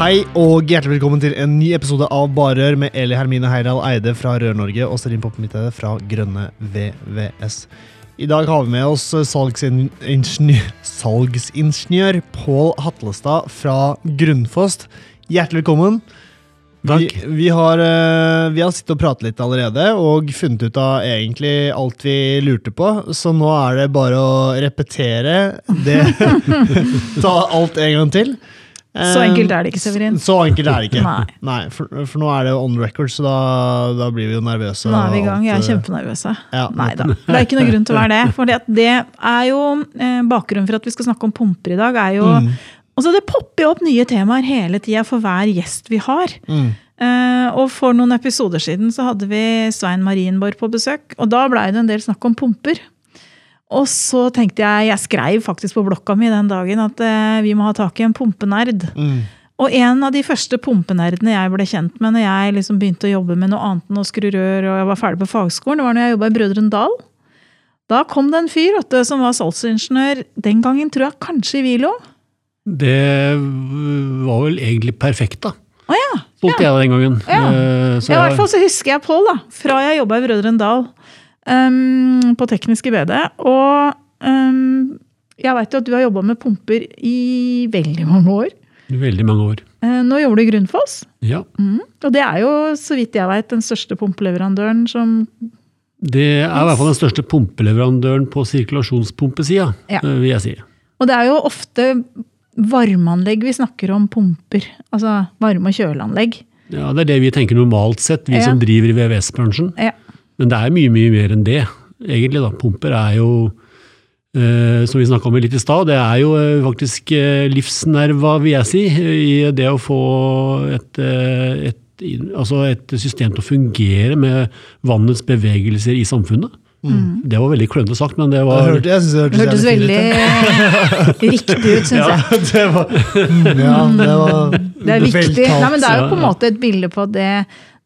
Hei og hjertelig velkommen til en ny episode av Barør med Eli Hermine Heidal Eide fra Rør-Norge og Serin Poppen fra Grønne VVS. I dag har vi med oss salgsingeniør, salgsingeniør Pål Hatlestad fra Grunnfost. Hjertelig velkommen. Vi, vi, har, eh, vi har sittet og pratet litt allerede og funnet ut av egentlig alt vi lurte på, så nå er det bare å repetere det. Ta alt en gang til. Så enkelt er det ikke, Severin. Så enkelt er det ikke. Nei. Nei for, for, nå er det on record, så da, da blir vi jo nervøse. Nå er vi i gang. Jeg er Alt, kjempenervøse. Ja. Nei da. Det er ikke noen grunn til å være det. For det er jo eh, bakgrunnen for at vi skal snakke om pumper i dag. er jo, Mm. altså Det popper jo opp nye temaer hele tida for hver gjest vi har. Mm. Uh, og for noen episoder siden så hadde vi Svein Marienborg på besøk. Og da blei det en del snakk om pumper. Og så tenkte jeg, jeg skrev faktisk på blokka mi den dagen at eh, vi må ha tak i en pumpenerd. Mm. Og en av de første pumpenerdene jeg ble kjent med når jeg liksom begynte å jobbe med noe annet enn å skru rør, og jeg var ferdig på fagskolen, det var når jeg jobba i Brødrene Dal. Da kom det en fyr du, som var salgsingeniør den gangen, tror jeg kanskje i Vilo. Det var vel egentlig perfekt, da. Å ja. Stolte jeg av den gangen. Ja. Eh, så ja, I hvert fall så husker jeg Pål, da. Fra jeg jobba i Brødrene Dal. Um, på teknisk i BD. Og um, jeg veit jo at du har jobba med pumper i veldig mange år. Veldig mange år. Eh, nå jobber du i Grunnfoss. Ja. Mm. Og det er jo, så vidt jeg veit, den største pumpeleverandøren som Det er i hvert fall den største pumpeleverandøren på sirkulasjonspumpesida, Ja. eh, vil jeg si. Og det er jo ofte varmeanlegg vi snakker om pumper. Altså varme- og kjøleanlegg. Ja, Det er det vi tenker normalt sett, vi Ja. som driver i VVS-bransjen. Ja. Men det er mye, mye mer enn det, egentlig. da. Pumper er jo, eh, som vi snakka om litt i stad, det er jo eh, faktisk eh, livsnerva, vil jeg si, i det å få et, et, altså et system til å fungere med vannets bevegelser i samfunnet. Mm. Det var veldig klønete sagt, men det var hørte, jeg synes det Det hørtes veldig riktig ut, syns Ja, jeg. det var, mm, ja, det var Det er viktig. Nei, men det er jo på en måte et bilde på at det,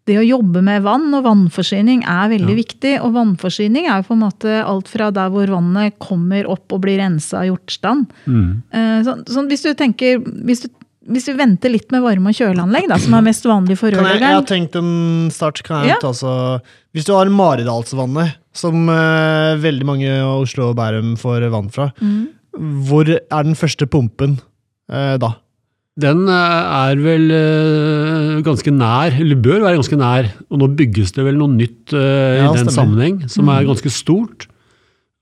det å jobbe med vann og vannforsyning er veldig viktig. Og vannforsyning er jo på en måte alt fra der hvor vannet kommer opp og blir rensa og gjort stand. mm, Så, Sånn, sånn, hvis du tenker hvis du, hvis du venter litt med varme- og kjøleanlegg, da, som er mest vanlig for rørleggeren jeg, jeg har tenkt en start. Kan jeg Ja. ta, altså, hvis du har Maridalsvannet, som uh, veldig mange av Oslo og Bærum får vann fra, Mm. hvor er den første pumpen uh, da? Den eh, er vel eh, ganske nær, eller bør være ganske nær. Og nå bygges det vel noe nytt eh, Ja, i den stemmer. sammenheng, som er ganske stort.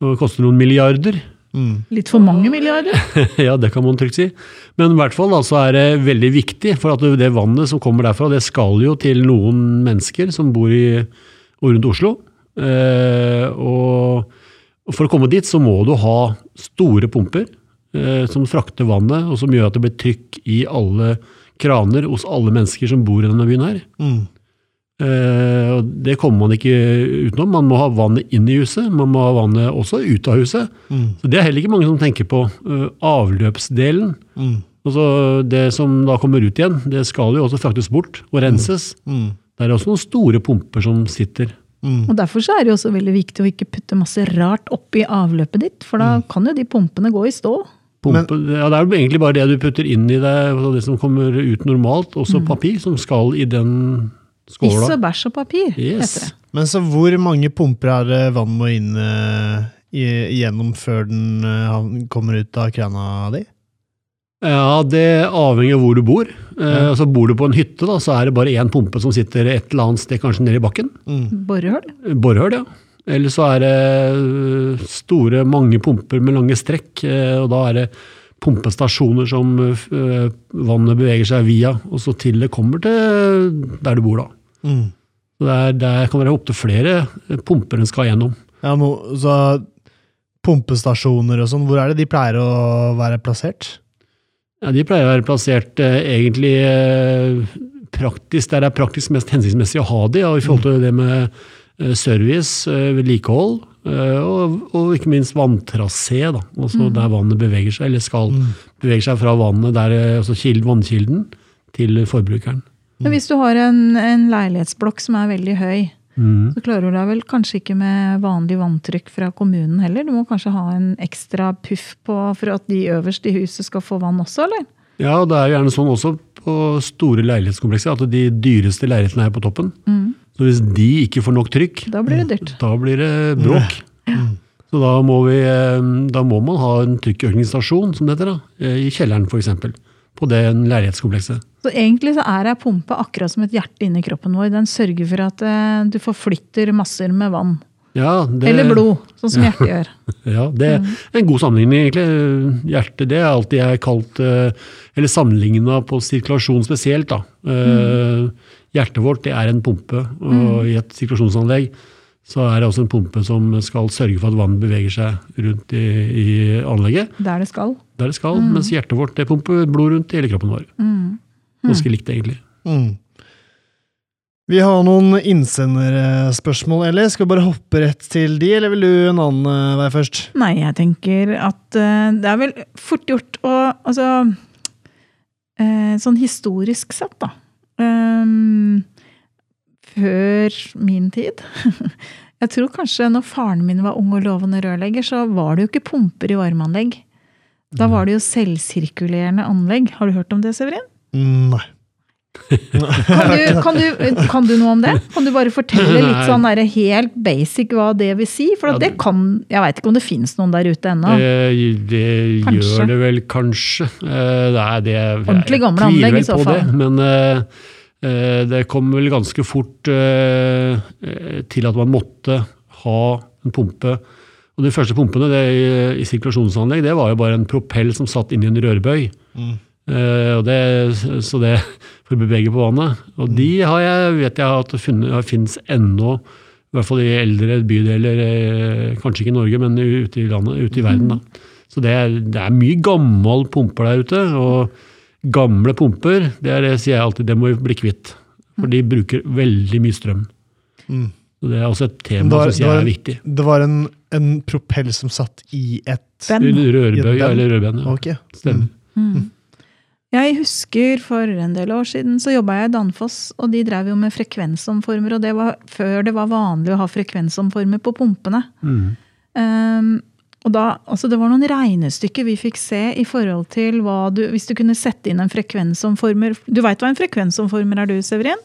Og koster noen milliarder. Mm. Litt for mange milliarder. ja, det kan man trygt si. Men i hvert fall altså, er det veldig viktig, for at det vannet som kommer derfra, det skal jo til noen mennesker som bor i og rundt Oslo. Eh, og for å komme dit så må du ha store pumper som frakter vannet, og som gjør at det blir trykk i alle kraner hos alle mennesker som bor i denne byen her. Mm. Eh, og det kommer man ikke utenom. Man må ha vannet inn i huset, man må ha vannet også ut av huset. Mm. Så Det er heller ikke mange som tenker på uh, avløpsdelen. Mm. Altså Det som da kommer ut igjen, det skal jo også fraktes bort og renses. Mm. Det er også noen store pumper som sitter. Mm. Og Derfor så er det jo også veldig viktig å ikke putte masse rart oppi avløpet ditt, for da kan jo de pumpene gå i stå. Pumpe, ja, det er jo egentlig bare det du putter inn i det, altså det som kommer ut normalt, også papir, som skal i den skåla. og bæsj og papir, Yes. heter det. Men så hvor mange pumper er det vann må inn uh, gjennom før den uh, kommer ut av krana di? Ja, det avhenger av hvor du bor. Uh, Ja. altså Bor du på en hytte, da, så er det bare én pumpe som sitter et eller annet sted, kanskje nede i bakken. Mm. Borehull. Borehull, ja. Eller så er det øh, store, mange pumper med lange strekk, eh, og da er det pumpestasjoner som øh, vannet beveger seg via, og så til det kommer til der du bor, da. Mm. Der, er, der kan være opptil flere pumper en skal gjennom. Ja, no, så pumpestasjoner og sånn, hvor er det de pleier å være plassert? Ja, De pleier å være plassert eh, egentlig eh, praktisk, der det er praktisk mest hensiktsmessig å ha de, ja, i forhold til det med service, eh, vedlikehold, eh, og, og ikke minst vanntrasé, da. Altså der vannet beveger seg, eller skal bevege seg fra vannet, der, eh, altså kild, vannkilden, til forbrukeren. Men hvis du har en, en leilighetsblokk som er veldig høy, Mm. så klarer du deg vel kanskje ikke med vanlig vanntrykk fra kommunen heller? Du må kanskje ha en ekstra puff på for at de øverst i huset skal få vann også, eller? Ja, og det er gjerne sånn også på store leilighetskomplekser at de dyreste leilighetene er på toppen. Så hvis de ikke får nok trykk, Da blir det dyrt. da blir det bråk. Så da må, vi, eh, da må man ha en trykkøkningsstasjon, som det heter, da, eh, i kjelleren f.eks. På det leilighetskomplekset. Så egentlig så er ei pumpe akkurat som et hjerte inni kroppen vår. Den sørger for at eh, du forflytter masser med vann. Ja, det, Eller blod, sånn som hjertet gjør. Ja, det er en god sammenligning, egentlig. Hjertet det er alltid jeg kalt eh, Eller sammenligna på sirkulasjon spesielt, da. Mm. Hjertet vårt det er en pumpe, og i et sirkulasjonsanlegg så er det også en pumpe som skal sørge for at vann beveger seg rundt i, i anlegget, Der det skal. der det skal, mens hjertet vårt det pumper blod rundt i hele kroppen vår. Ganske likt, egentlig. Mm. Vi har noen innsenderspørsmål, eller skal vi bare hoppe rett til de, eller vil du en annen eh, vei først? Nei, jeg tenker at uh, det er vel fort gjort å Altså uh, Sånn historisk sett, da. Um, før min tid. Jeg tror kanskje når faren min var ung og lovende rørlegger, så var det jo ikke pumper i varmeanlegg. Da var det jo selvsirkulerende anlegg. Har du hørt om det, Severin? Mm, Nei. Kan du, kan, du, kan du noe om det? Kan du bare fortelle litt sånn der helt basic hva det vil si? For det kan Jeg veit ikke om det finnes noen der ute ennå. Det, det gjør det vel kanskje. Eh, Det er det, Ordentlig gamle anlegg i så fall. Det, men eh, eh, det kom vel ganske fort eh, eh, til at man måtte ha en pumpe. Og de første pumpene det, i, i sirkulasjonsanlegg det var jo bare en propell som satt inni en rørbøy. Mm. Eh, og det, så det bevege på vannet. Og de har jeg, vet jeg at det finnes ennå, i hvert fall i eldre bydeler, eh, kanskje ikke i Norge, men ute i landet, ute i verden. da. Så det er, det er mye gammel pumper der ute. Og gamle pumper, det er det sier jeg alltid, det må vi bli kvitt. For de bruker veldig mye strøm. Mm. Så det er også et tema var- som sier jeg er viktig. Det var en, en propell som satt i et. Rørbøy eller rørben. Ja. Okay. Stemmer. Mm. Jeg husker for en del år siden så jobba jeg i Danfoss, og de drev jo med frekvensomformer. Og det var før det var vanlig å ha frekvensomformer på pumpene. Mm. Um, og da, altså det var noen regnestykker vi fikk se i forhold til hva du Hvis du kunne sette inn en frekvensomformer Du veit hva en frekvensomformer er du, Severin?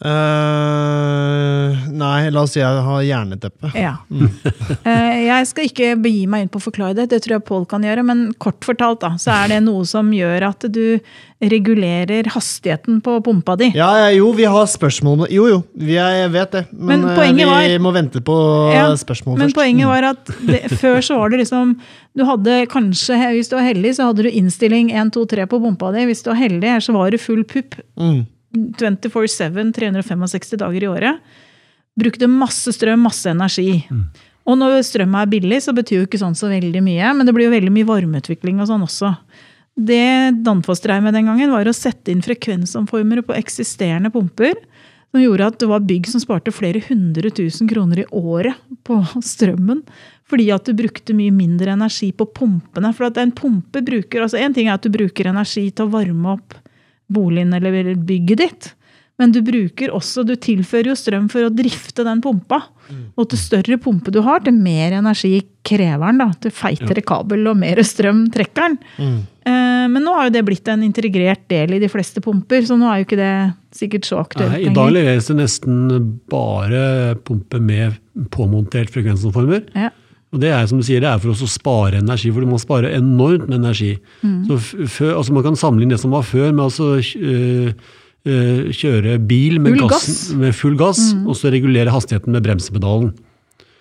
Eh, nei, la oss si jeg har jerneteppe. Ja. Eh, jeg skal ikke begi meg inn på å forklare det, det tror jeg Pål kan gjøre. Men kort fortalt da, så er det noe som gjør at du regulerer hastigheten på pumpa di. Ja, ja, jo, vi har spørsmål om det. Jo, jo, vi jeg vet det. Men, Men eh, vi var- må vente på Ja, spørsmål Men først. Men poenget var at det, før så var det liksom Du hadde kanskje, hvis du var heldig, så hadde du innstilling 1, 2, 3 på pumpa di. Hvis du var heldig, så var det full pupp. Mm. 24-7, 365 dager i året. Brukte masse strøm, masse energi. Og når strøm er billig, så betyr jo ikke sånn så veldig mye, men det blir jo veldig mye varmeutvikling og sånn også. Det Danfoss drev med den gangen, var å sette inn frekvensomformere på eksisterende pumper. Som gjorde at det var bygg som sparte flere hundre tusen kroner i året på strømmen. Fordi at du brukte mye mindre energi på pumpene. For at en pumpe bruker, altså En ting er at du bruker energi til å varme opp boligen eller bygget ditt. Men du bruker også, du tilfører jo strøm for å drifte den pumpa. Og til større pumpe du har, til mer energi krever den. da, Til feitere kabel og mer strøm trekker den. Mm. Eh, Men nå har jo det blitt en integrert del i de fleste pumper, så nå er jo ikke det sikkert så aktuelt lenger. I dag leveres det nesten bare pumper med påmontert frekvensomformer. Ja. Og det er som du sier, det er for oss å spare energi, for du må spare enormt med energi. Mm. Så før, altså Man kan sammenligne det som var før, med altså øh, øh, kjøre bil med, Full gass, gass. Mm. med full gass, og så regulere hastigheten med bremsepedalen.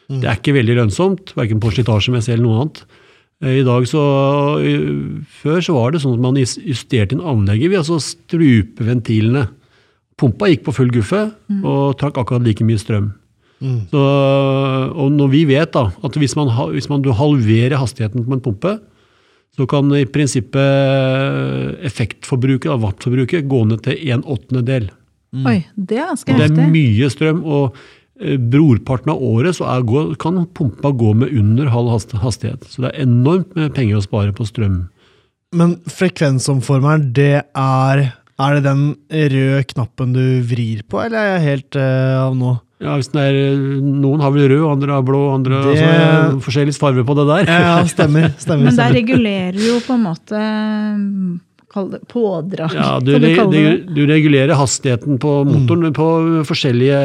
Det er ikke veldig lønnsomt, verken på slitasjemessig eller noe annet. Eh, I dag så, Før så var det sånn at man justerte inn anlegget ved altså å strupe ventilene. Pumpa gikk på full guffe og trakk akkurat like mye strøm. Mm. Så, og når vi vet da, at hvis man, hvis man du halverer hastigheten på en pumpe, så kan i prinsippet effektforbruket, da, wattforbruket, gå ned til en åttendedel. Oi, det er ganske heftig. det er mye strøm, og eh, brorparten av året så er, kan pumpa gå med under halv hastighet. Så det er enormt med penger å spare på strøm. Men frekvensomformeren, det er Er det den røde knappen du vrir på, eller er jeg helt eh, av nå? Ja, hvis den er, Noen har vel rød, andre har blå, andre Det- altså, Forskjellig farge på det der. Ja, stemmer. stemmer, Men der regulerer du jo på en måte mm, det pådrag. Ja, du, du det. du, du regulerer hastigheten på motoren på forskjellige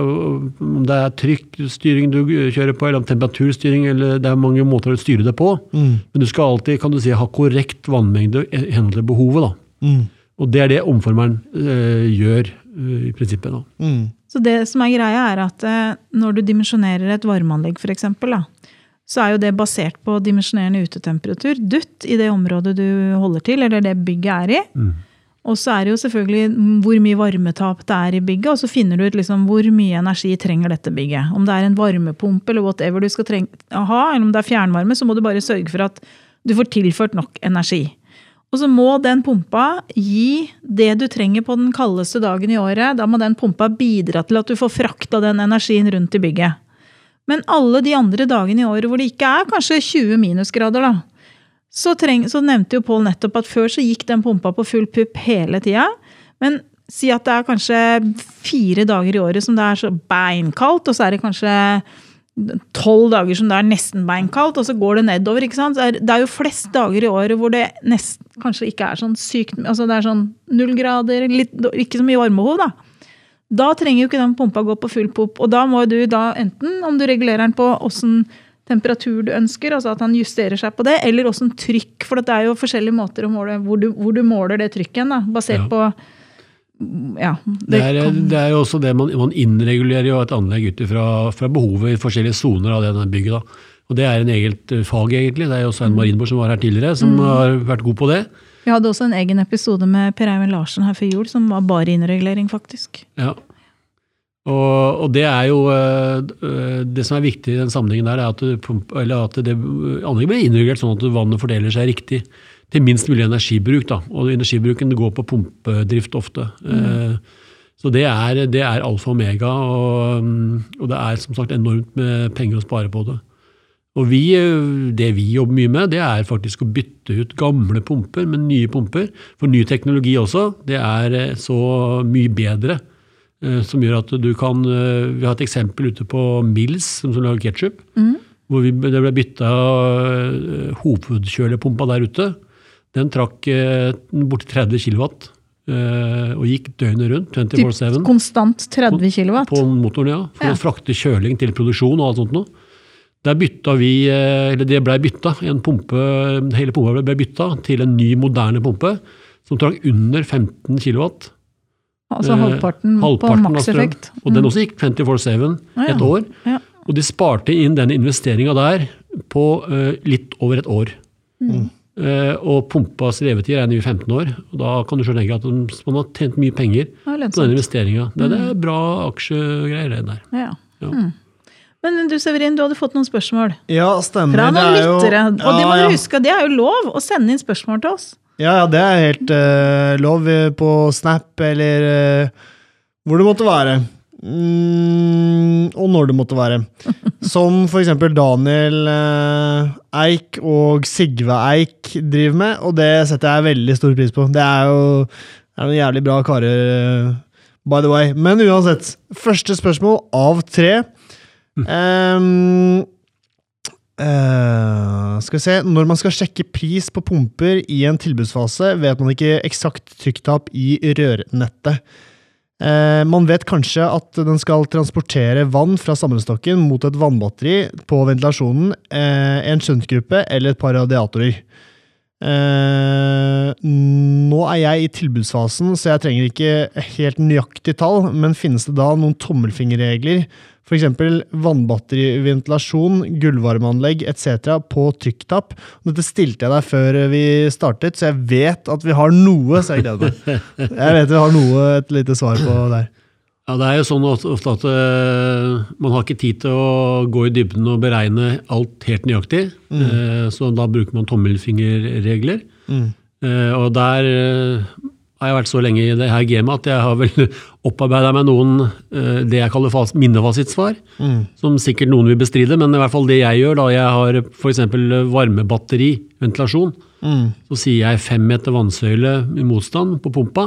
Om det er trykkstyring du kjører på, eller om temperaturstyring, eller det er mange måter å styre det på. Mm, Men du skal alltid kan du si, ha korrekt vannmengde i henhold til behovet. da. mm, Og det er det omformeren eh, gjør eh, i prinsippet. da. mm, Så det som er greia, er at eh, når du dimensjonerer et varmeanlegg, f.eks., så er jo det basert på dimensjonerende utetemperatur, dutt, i det området du holder til, eller det bygget er i. Mm. Og så er det jo selvfølgelig hvor mye varmetap det er i bygget, og så finner du ut liksom hvor mye energi trenger dette bygget. Om det er en varmepumpe eller whatever du skal ha, eller om det er fjernvarme, så må du bare sørge for at du får tilført nok energi. Og så må den pumpa gi det du trenger på den kaldeste dagen i året. Da må den pumpa bidra til at du får frakta den energien rundt i bygget. Men alle de andre dagene i året hvor det ikke er kanskje 20 minusgrader, da, så, treng, så nevnte jo Pål nettopp at før så gikk den pumpa på full pupp hele tida. Men si at det er kanskje fire dager i året som det er så beinkaldt, og så er det kanskje tolv dager som det er nesten beinkaldt, og så går det nedover. ikke sant? Det er, det er jo flest dager i året hvor det nest, kanskje ikke er sånn sykt altså Det er sånn null grader, litt, ikke så mye varmebehov, da. Da trenger jo ikke den pumpa gå på full pop. Og da må du da enten, om du regulerer den på åssen temperatur du ønsker, altså at han justerer seg på det, eller åssen trykk. For det er jo forskjellige måter å måle hvor du, hvor du måler det trykket da, basert Ja. på Ja. Det er, det er jo også det man, man innregulerer jo et anlegg ut fra behovet i forskjellige soner av det bygget. da. Og Det er en eget eh, fag, egentlig. Det er jo Svein Marienborg som var her tidligere, som har vært god på det. Vi hadde også en egen episode med Per Eivind Larsen her før jul, som var bare innregulering, faktisk. Ja. Og, og det er jo eh, eh, Det som er viktig i den sammenhengen der, er at, du eller at det anlegget blir innregulert sånn at vannet fordeler seg riktig. Til minst mulig energibruk. da, Og energibruken går på pumpedrift ofte. Eh, Så det er, det er alfa og omega, og, mm, og det er som sagt enormt med penger å spare på det. Og vi, eh, Det vi jobber mye med, det er faktisk å bytte ut gamle pumper med nye pumper. For ny teknologi også, det er eh, så mye bedre. Som gjør at du kan Vi har et eksempel ute på Mills, som som lager ketsjup. Hvor vi, det ble bytta hovedkjølepumpa der ute. Den trakk eh, borti 30 kW og gikk døgnet rundt. Typ 24-7 konstant 30 kW? på motoren, ja. For Ja. å frakte kjøling til produksjon og alt sånt noe. Der bytta vi, eh, eller det blei bytta, en pumpe, hele pumpa ble bytta til en ny, moderne pumpe som trakk under 15 kW. Altså Eh, halvparten, halvparten på makseffekt. Mm. Og den også gikk 24-7 Ja, ja. et år. Ja. Og de sparte inn den investeringa der på eh, litt over et år. Mm. Eh, og pumpas levetid er 15 år. og Da kan du selv tenke at man har tjent mye penger er på den investeringa. Det, det er bra aksjegreier, det der. Ja. Ja. Mm. Men du Severin, du hadde fått noen spørsmål Ja, stemmer. fra det noen er jo- lyttere. Og det må Ja, du huske, det er jo lov å sende inn spørsmål til oss. Ja, ja, det er helt uh, lov på Snap eller uh, hvor det måtte være. Mm, og når det måtte være. Som eksempel Daniel eh, Eik og Sigve Eik driver med, og det setter jeg veldig stor pris på. Det er jo det er noen jævlig bra karer, eh, by the way. Men uansett, første spørsmål av tre. Mm. Um, Uh, skal vi se, Når man skal sjekke pris på pumper i en tilbudsfase, vet man ikke eksakt trykktap i rørnettet. Eh, man vet kanskje at den skal transportere vann fra sammenstokken mot et vannbatteri på ventilasjonen, eh, en skjøntgruppe eller et par radiatorer. Eh, nå er jeg i tilbudsfasen, så jeg trenger ikke helt nøyaktig tall, men finnes det da noen tommelfingerregler F.eks. vannbatteriventilasjon, gulvvarmeanlegg etc. på trykktapp. Dette stilte jeg deg før vi startet, så jeg vet at vi har noe, så jeg gleder meg. Jeg vet vi har noe, et lite svar på der. Ja, Det er jo sånn at- ofte at uh, man har ikke tid til å gå i dybden og beregne alt helt nøyaktig. Eh, så da bruker man tommelfingerregler. Mm. Uh, og der har jeg vært så lenge i det her gamet at jeg har vel opparbeida meg noen eh, det jeg kaller fas- minnefasitsvar. Mm. Som sikkert noen vil bestride, men i hvert fall det jeg gjør da jeg har f.eks. varmebatteri, ventilasjon, Mm. så sier jeg fem meter vannsøyle i motstand på pumpa.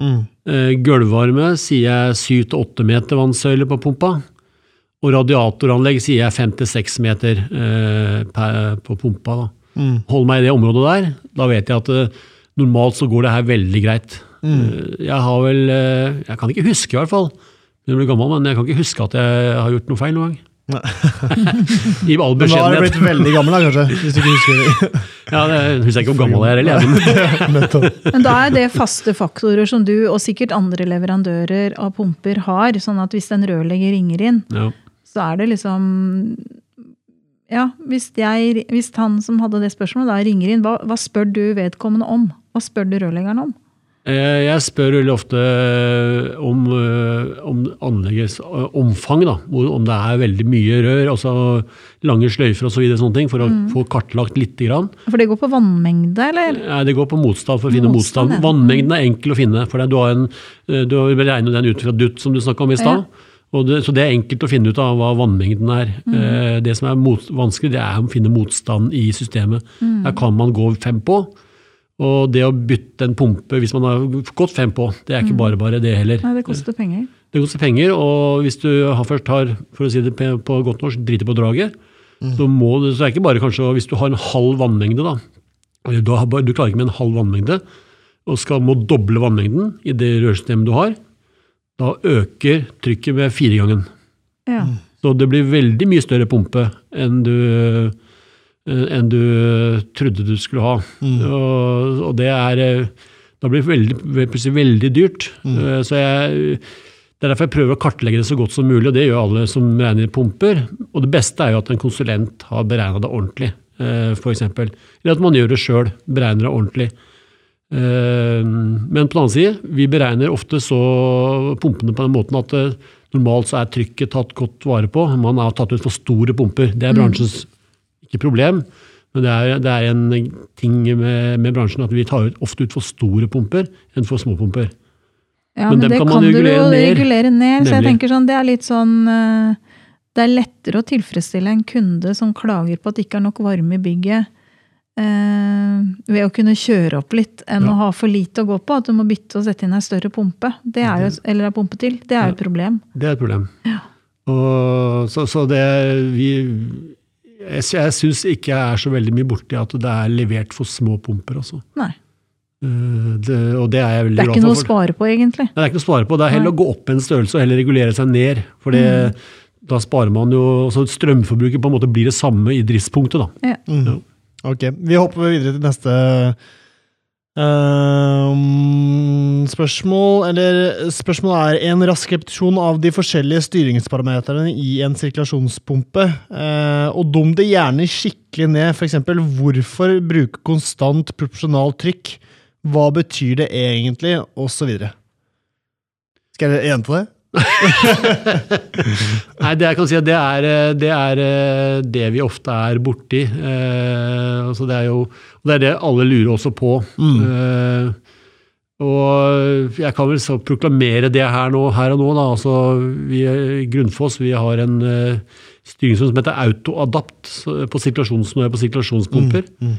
Mm. Eh, Gulvvarme sier jeg syv til åtte meter vannsøyle på pumpa. Og radiatoranlegg sier jeg fem til seks meter eh, per, på pumpa. Da. Mm. Hold meg i det området der. Da vet jeg at eh, normalt så går det her veldig greit. Mm. jeg har vel eh, Jeg kan ikke huske, i hvert fall. Jeg blir gammel, men jeg kan ikke huske at jeg har gjort noe feil noen gang. I all Men da har du blitt veldig gammel, da, kanskje? Hvis du ikke husker det. Ja, det husker jeg ikke hvor gammel jeg er heller. Men da er det faste faktorer som du og sikkert andre leverandører av pumper har. Sånn at hvis en rørlegger ringer inn, Ja. så er det liksom Ja, hvis, jeg, hvis han som hadde det spørsmålet, da ringer inn, hva, hva spør du vedkommende om? Hva spør du rørleggeren om? Eh, Jeg spør veldig ofte eh, om, eh, om anleggets omfang, da. Om det er veldig mye rør, altså lange sløyfer osv. Så ting, for å få kartlagt lite grann. For det går på vannmengde, eller? Nei, Det går på motstand for å finne Motstand, motstand. Vannmengden er enkel å finne. for Du har, en, du har beregnet den ut fra dutt, som du snakka om i stad. Og det, så det er enkelt å finne ut av hva vannmengden er. Eh, Det som er mot, vanskelig, det er å finne motstand i systemet. Der kan man gå fem på. Og det å bytte en pumpe hvis man har gått fem på, det er ikke bare bare det heller. Nei, det koster penger. Det koster penger, og hvis du har først har, for å si det på godt norsk, driter på draget, så må du, så er det ikke bare kanskje, hvis du har en halv vannmengde da, eller du, har, du klarer ikke med en halv vannmengde, og skal må doble vannmengden i det rørsystemet du har, da øker trykket med firegangen. Ja. Så det blir veldig mye større pumpe enn du, eh, enn du trodde du skulle ha. Og, og det er eh, Da blir det veldig, plutselig veldig dyrt. Mm. Så jeg, det er derfor jeg prøver å kartlegge det så godt som mulig, og det gjør alle som regner pumper. Og det beste er jo at en konsulent har beregna det ordentlig, f.eks. Eller at man gjør det sjøl, beregner det ordentlig. Eh, Men på den annen side, vi beregner ofte så pumpene på den måten at eh, normalt så er trykket tatt godt vare på. Man har tatt ut for store pumper. Det er bransjens ikke problem, men det er, det er en ting med, med bransjen at vi tar ut, ofte ut for store pumper enn for små pumper. Ja, Men men, det kan kan, regulere du jo ned. regulere ned. Så jeg tenker sånn, det er litt sånn eh, Det er lettere å tilfredsstille en kunde som klager på at det ikke er nok varme i bygget, ved å kunne kjøre opp litt, enn Ja. å ha for lite å gå på. At du må bytte og sette inn ei større pumpe. Det er jo, eller ei pumpe til. Det er jo et problem. Det er et problem. Og, så, så det vi Jeg, jeg syns ikke jeg er så veldig mye borti at det er levert for små pumper, altså. Nei. Eh, Det, og det er jeg veldig glad for. Det er ikke noe å spare på, egentlig. Nei, Det er ikke noe å spare på. Det er heller å gå opp en størrelse og heller regulere seg ned. For det, Mm. da sparer man jo så Strømforbruket på en måte blir det samme i driftspunktet. da. Ja. Mm. Ok, vi hopper videre til neste ehm, spørsmål. Eller spørsmålet er en rask repetisjon av de forskjellige styringsparameterne i en sirkulasjonspumpe. Uh, og dum det gjerne skikkelig ned. F.eks. hvorfor bruke konstant proporsjonalt trykk? Hva betyr det egentlig? Og så videre. Skal jeg gjenta det? Nei, det jeg kan si det er eh, det, er eh, det vi ofte er borti. Eh, altså det er jo og det er det alle lurer også på. Eh, og jeg kan vel så proklamere det her, nå, her og nå. Da. Altså, vi i Grunnfoss vi har en uh, styringssystem som heter AutoAdapt på sirkulasjons, nå er jeg på sirkulasjonspumper. Mm.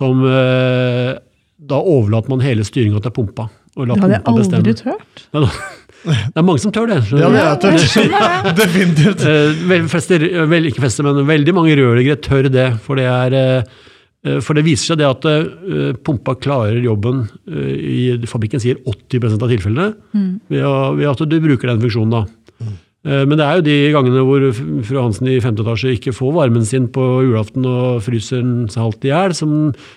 Som uh, Da overlater man hele styringa til pumpa. Og lar Det hadde jeg pumpa bestemme. aldri tørt. Ja, da- Det er mange som tør det. Ja, det er tørt. Definitivt. Eh, vel, fester, vel, ikke fleste, men veldig mange rørleggere tør det. For det, er, eh, eh, for det viser seg det at pumpa klarer jobben i fabrikken sier 80% av tilfellene ved, ved at du bruker den funksjonen. da. Eh, Men det er jo de gangene hvor fru Hansen i femte etasje ikke får varmen sin på julaften og fryser den seg halvt i hjel, som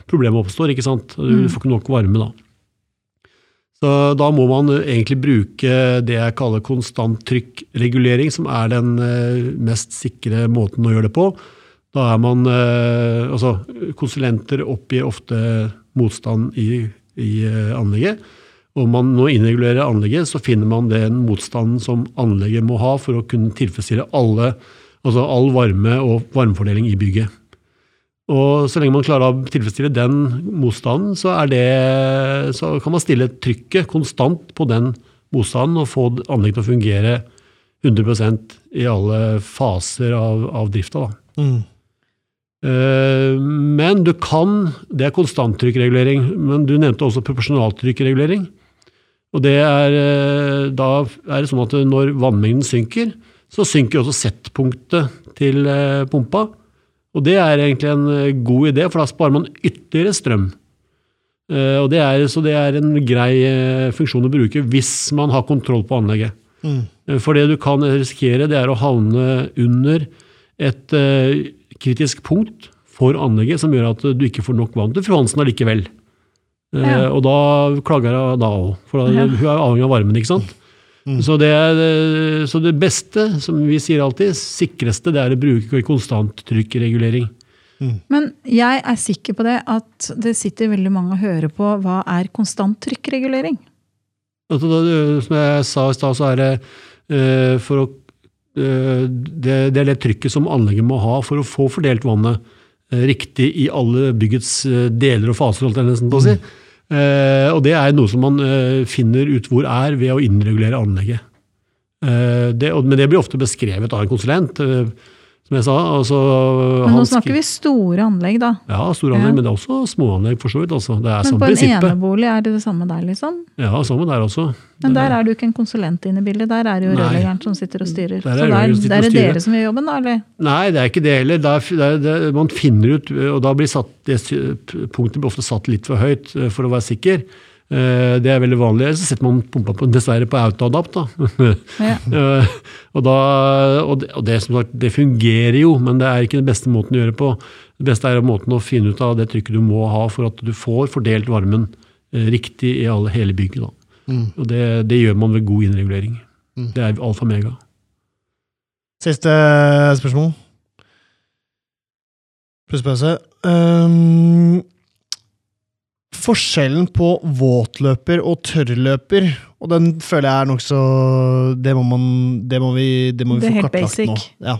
problemet oppstår. ikke sant? Du får ikke nok varme da. Så da må man egentlig bruke det jeg kaller konstant trykkregulering, som er den eh, mest sikre måten å gjøre det på. Da er man eh, Altså, konsulenter oppgir ofte motstand i, i eh, anlegget. Om man nå innregulerer anlegget, så finner man den motstanden som anlegget må ha for å kunne tilfredsstille alle, altså all varme og varmefordeling i bygget. Og så lenge man klarer å tilfredsstille den motstanden, så, det, så kan man stille trykket konstant på den motstanden og få anlegget til å fungere 100 i alle faser av, av drifta. Mm. Uh, Men du kan Det er konstanttrykkregulering, men du nevnte også proporsjonaltrykkregulering. Og det er, uh, da er det sånn at når vannmengden synker, så synker også settpunktet til uh, pumpa. Og det er egentlig en eh, god idé, for da sparer man ytterligere strøm. Eh, Og det er, så det er en grei eh, funksjon å bruke hvis man har kontroll på anlegget. Mm. For det du kan risikere, det er å havne under et kritisk punkt for anlegget som gjør at du ikke får nok vann til fru Hansen allikevel. Eh, Ja. Og da klager hun da òg, for da, Ja. hun er avhengig av varmen. ikke sant? Mm. Så, det er, eh, så det beste, som vi sier alltid, sikreste, det er å bruke konstant trykkregulering. Men jeg er sikker på det at det sitter veldig mange og hører på hva er konstant trykkregulering. Altså, som jeg sa i stad, så er det eh, for å eh, det, det er det trykket som anlegget må ha for å få fordelt vannet riktig i alle byggets deler og faser, holdt jeg nesten på å si. Eh, og det er noe som man eh, finner ut hvor er ved å innregulere anlegget. Eh, det, og, men det blir ofte beskrevet av en konsulent, eh, som jeg sa. Altså, Men nå snakker vi store anlegg, da. Ja, store anlegg, Ja. men det er også småanlegg, for så vidt. Altså. Det er Men samme på en prinsippet. enebolig er det det samme der, liksom? Ja, samme der også. Men der er jo ikke en konsulent inne i bildet, der er jo rørleggeren som sitter og styrer. Der er Så der, der er dere som gjør jobben, da? eller? Nei, det er ikke det heller. Der, der, det er, det er, man finner ut, og da blir satt, det punktet blir ofte satt litt for høyt eh, for å være sikker. Eh, Det er veldig vanlig. Så setter man pumpa på, dessverre på autoadapt. Da. Ja. Eh, og, da, og, det, og det, som sagt, det fungerer jo, men det er ikke den beste måten å gjøre det på. Det beste er måten å finne ut av det trykket du må ha for at du får fordelt varmen eh, riktig i alle, hele bygget. Da. Mm. Og det, det gjør man ved god innregulering. Det er alfa mega. Siste spørsmål. Pustepause. Um, forskjellen på våtløper og tørrløper, og den føler jeg er nokså Det må man Det må vi, det må vi Det få kartlagt nå. Ja.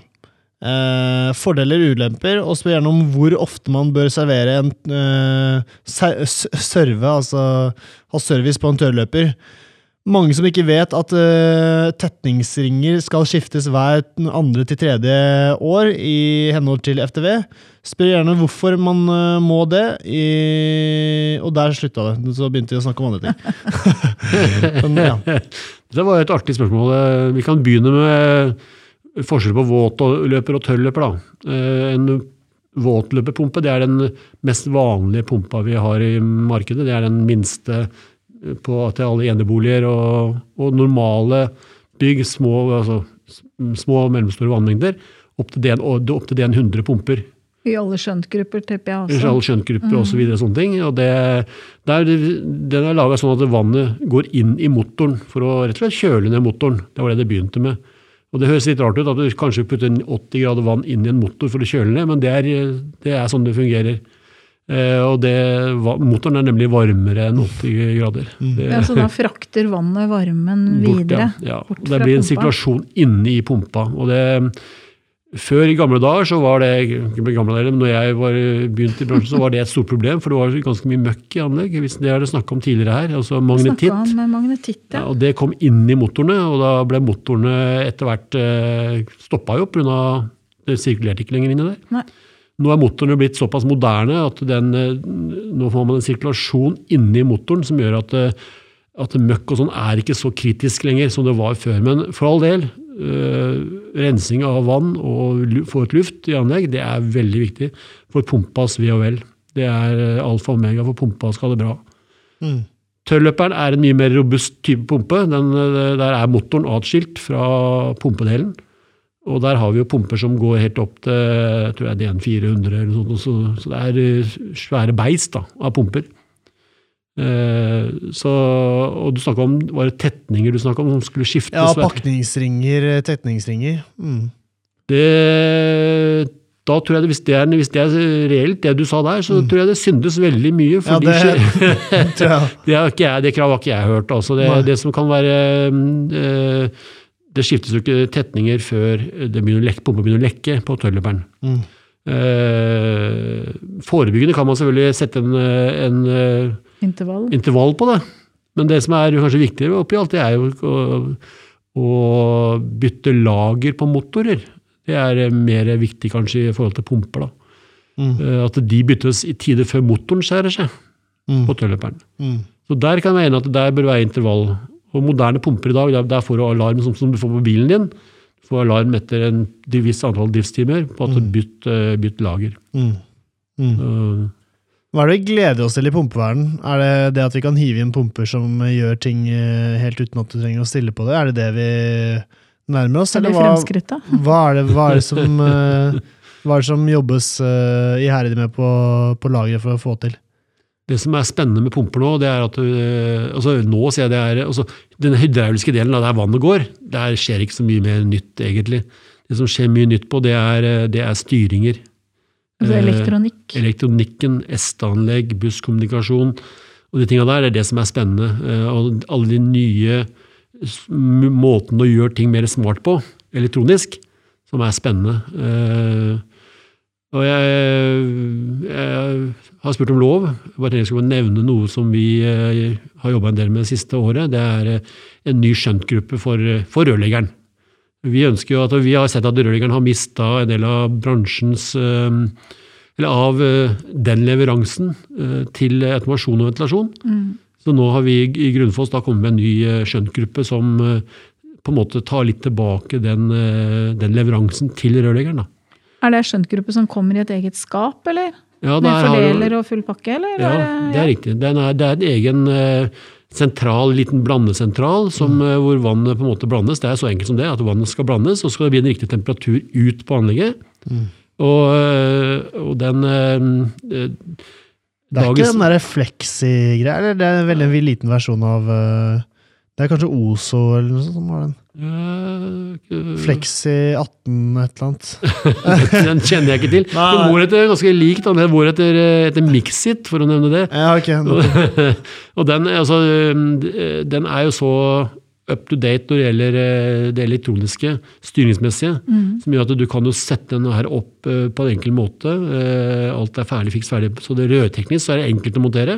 Eh, fordeler, ulemper, og spør gjerne om hvor ofte man bør servere en eh, serve, altså ha service på en tørrløper. Mange som ikke vet at uh, tetningsringer skal skiftes hver andre til tredje år i henhold til FTV. Spør gjerne hvorfor man uh, må det, i, og der slutta det. Så begynte vi å snakke om andre ting. Men, ja. Det var et artig spørsmål. Eh, Vi kan begynne med forskjell på våtløper og tørrløper. En våtløperpumpe er den mest vanlige pumpa vi har i markedet. Det er den minste eh, det til alle eneboliger og, og normale bygg, små, altså, små og mellomstore vannmengder, opp til, det, opp til det en 100 pumper. I alle skjøntgrupper, tipper jeg også. I alle skjøntgrupper og så videre, sånne ting. Og det, der, den er laga sånn at vannet går inn i motoren for å rett og slett kjøle ned motoren. Det var det det begynte med. Og Det høres litt rart ut at du kanskje putter 80 grader vann inn i en motor for å kjøle ned, men det er, det er sånn det fungerer. Eh, og det, Motoren er nemlig varmere enn 80 grader. Det, Ja, så da frakter vannet varmen bort, videre. Ja, ja. bort Og det fra blir en pumpa. sirkulasjon inne i pumpa. og det før i gamle dager, så var det ikke gamle dager, men når jeg var begynte i bransjen, så var det et stort problem, for det var ganske mye møkk i anlegg. Hvis det er det snakka om tidligere her. altså Magnetitt. Om magnetitt, Ja, ja. og det kom inn i motorene, og da ble motorene etter hvert eh, stoppa jo pga. det sirkulerte ikke lenger inni der. Nei. Nå er motorene blitt såpass moderne at den, eh, nå får man en sirkulasjon inni motoren som gjør at, eh, at møkk og sånn er ikke så kritisk lenger som det var før. Men for all del, øh, rensing av vann og få ut luft i anlegg, det er veldig viktig for pumpas ve og vel. Det er alfa og omega for pumpa skal ha det bra. Mm. Tørrløperen er en mye mer robust type pumpe. Den, der er motoren atskilt fra pumpedelen. Og der har vi jo pumper som går helt opp til tror jeg det er en 400 eller noe sånt. Så, så det er eh, svære beist da, av pumper. Eh, så, og du snakka om var det tetninger du om som skulle skiftes? ja, pakningsringer, tetningsringer. Mm. Det, da tror jeg det, hvis, det er, hvis det er reelt, det du sa der, så tror jeg det syndes veldig mye. Mm. Ja, det det, det kravet har ikke jeg hørt. Altså. Det, det som kan være eh, Det skiftes jo ikke tetninger før det begynner å lekke, pumpa begynner å lekke på tøyleperen. Mm. Eh, forebyggende kan man selvfølgelig sette en, en eh, Intervall. intervall på det. Men det som er kanskje viktigere oppi alt, det er jo å, å bytte lager på motorer. Det er mer viktig kanskje i forhold til pumper. da. Mm. Eh, At de byttes i tide før motoren skjærer seg Mm. på tøyleperen. Mm. Så der kan jeg mene at der bør være intervall. Og moderne pumper i dag, der, der får du alarm som, som du får på bilen din. Du får alarm etter en visst antall driftstimer på at du bytt, eh, bytt lager. Mm. Mm. Uh, Hva er det vi gleder oss til i pumpeverden? Er det det at vi kan hive inn pumper som gjør ting eh, helt uten at du trenger å stille på det? Er det det vi nærmer oss? Eller Eller hva, hva, er, det, hva er det som eh, hva er det som jobbes uh, iherdig med på, på lageret for å få til? Det som er spennende med pumper nå, det er at øh, altså Nå ser jeg det er altså, Den hydrauliske delen av der vannet går, der skjer ikke så mye mer nytt, egentlig. Det som skjer mye nytt på, det er, øh, det er styringer. Altså Eh, elektronikk. Elektronikken, ST-anlegg, busskommunikasjon. Og de tinga der er det som er spennende. Eh, Og alle de nye måtene å gjøre ting mer smart på, elektronisk, som er spennende. Og jeg, jeg har spurt om lov. Jeg bare jeg skulle nevne noe som vi eh, har jobba en del med det siste året. Det er eh, en ny skjøntgruppe for, eh, for rørleggeren. Vi ønsker jo at vi har sett at rørleggeren har mista en del av bransjens Eller av den leveransen til automasjon og ventilasjon. Mm. Så nå har vi i Grunnfoss da kommet med en ny skjøntgruppe som på en måte tar litt tilbake den, den leveransen til rørleggeren. da. Er det skjøntgruppe som kommer i et eget skap, eller? Ja, Med fordeler og full pakke, eller? Ja, det er riktig. Den er, det er en egen eh, sentral, liten blandesentral som, Mm. eh, hvor vannet på en måte blandes. Det er så enkelt som det, at vannet skal blandes, og så skal det bli en riktig temperatur ut på anlegget. Mm. Og, eh, og den eh, Det er ikke den derre flexi-greia, eller det er en veldig liten versjon av Det er kanskje Ozo eller noe sånt som har den. Eh, Flexi 18 et eller annet. Den kjenner jeg ikke til. Nei, Den bor går etter ganske likt. Den går etter, etter Mixit, for å nevne det. Ja, okay. og den, altså, eh, den er jo så up to date når det gjelder eh, det elektroniske, styringsmessige, Mm. som gjør at du kan jo sette den her opp eh, på en enkel måte. Eh, Alt er ferdig, fiks ferdig. Så det rødteknisk så er det enkelt å montere.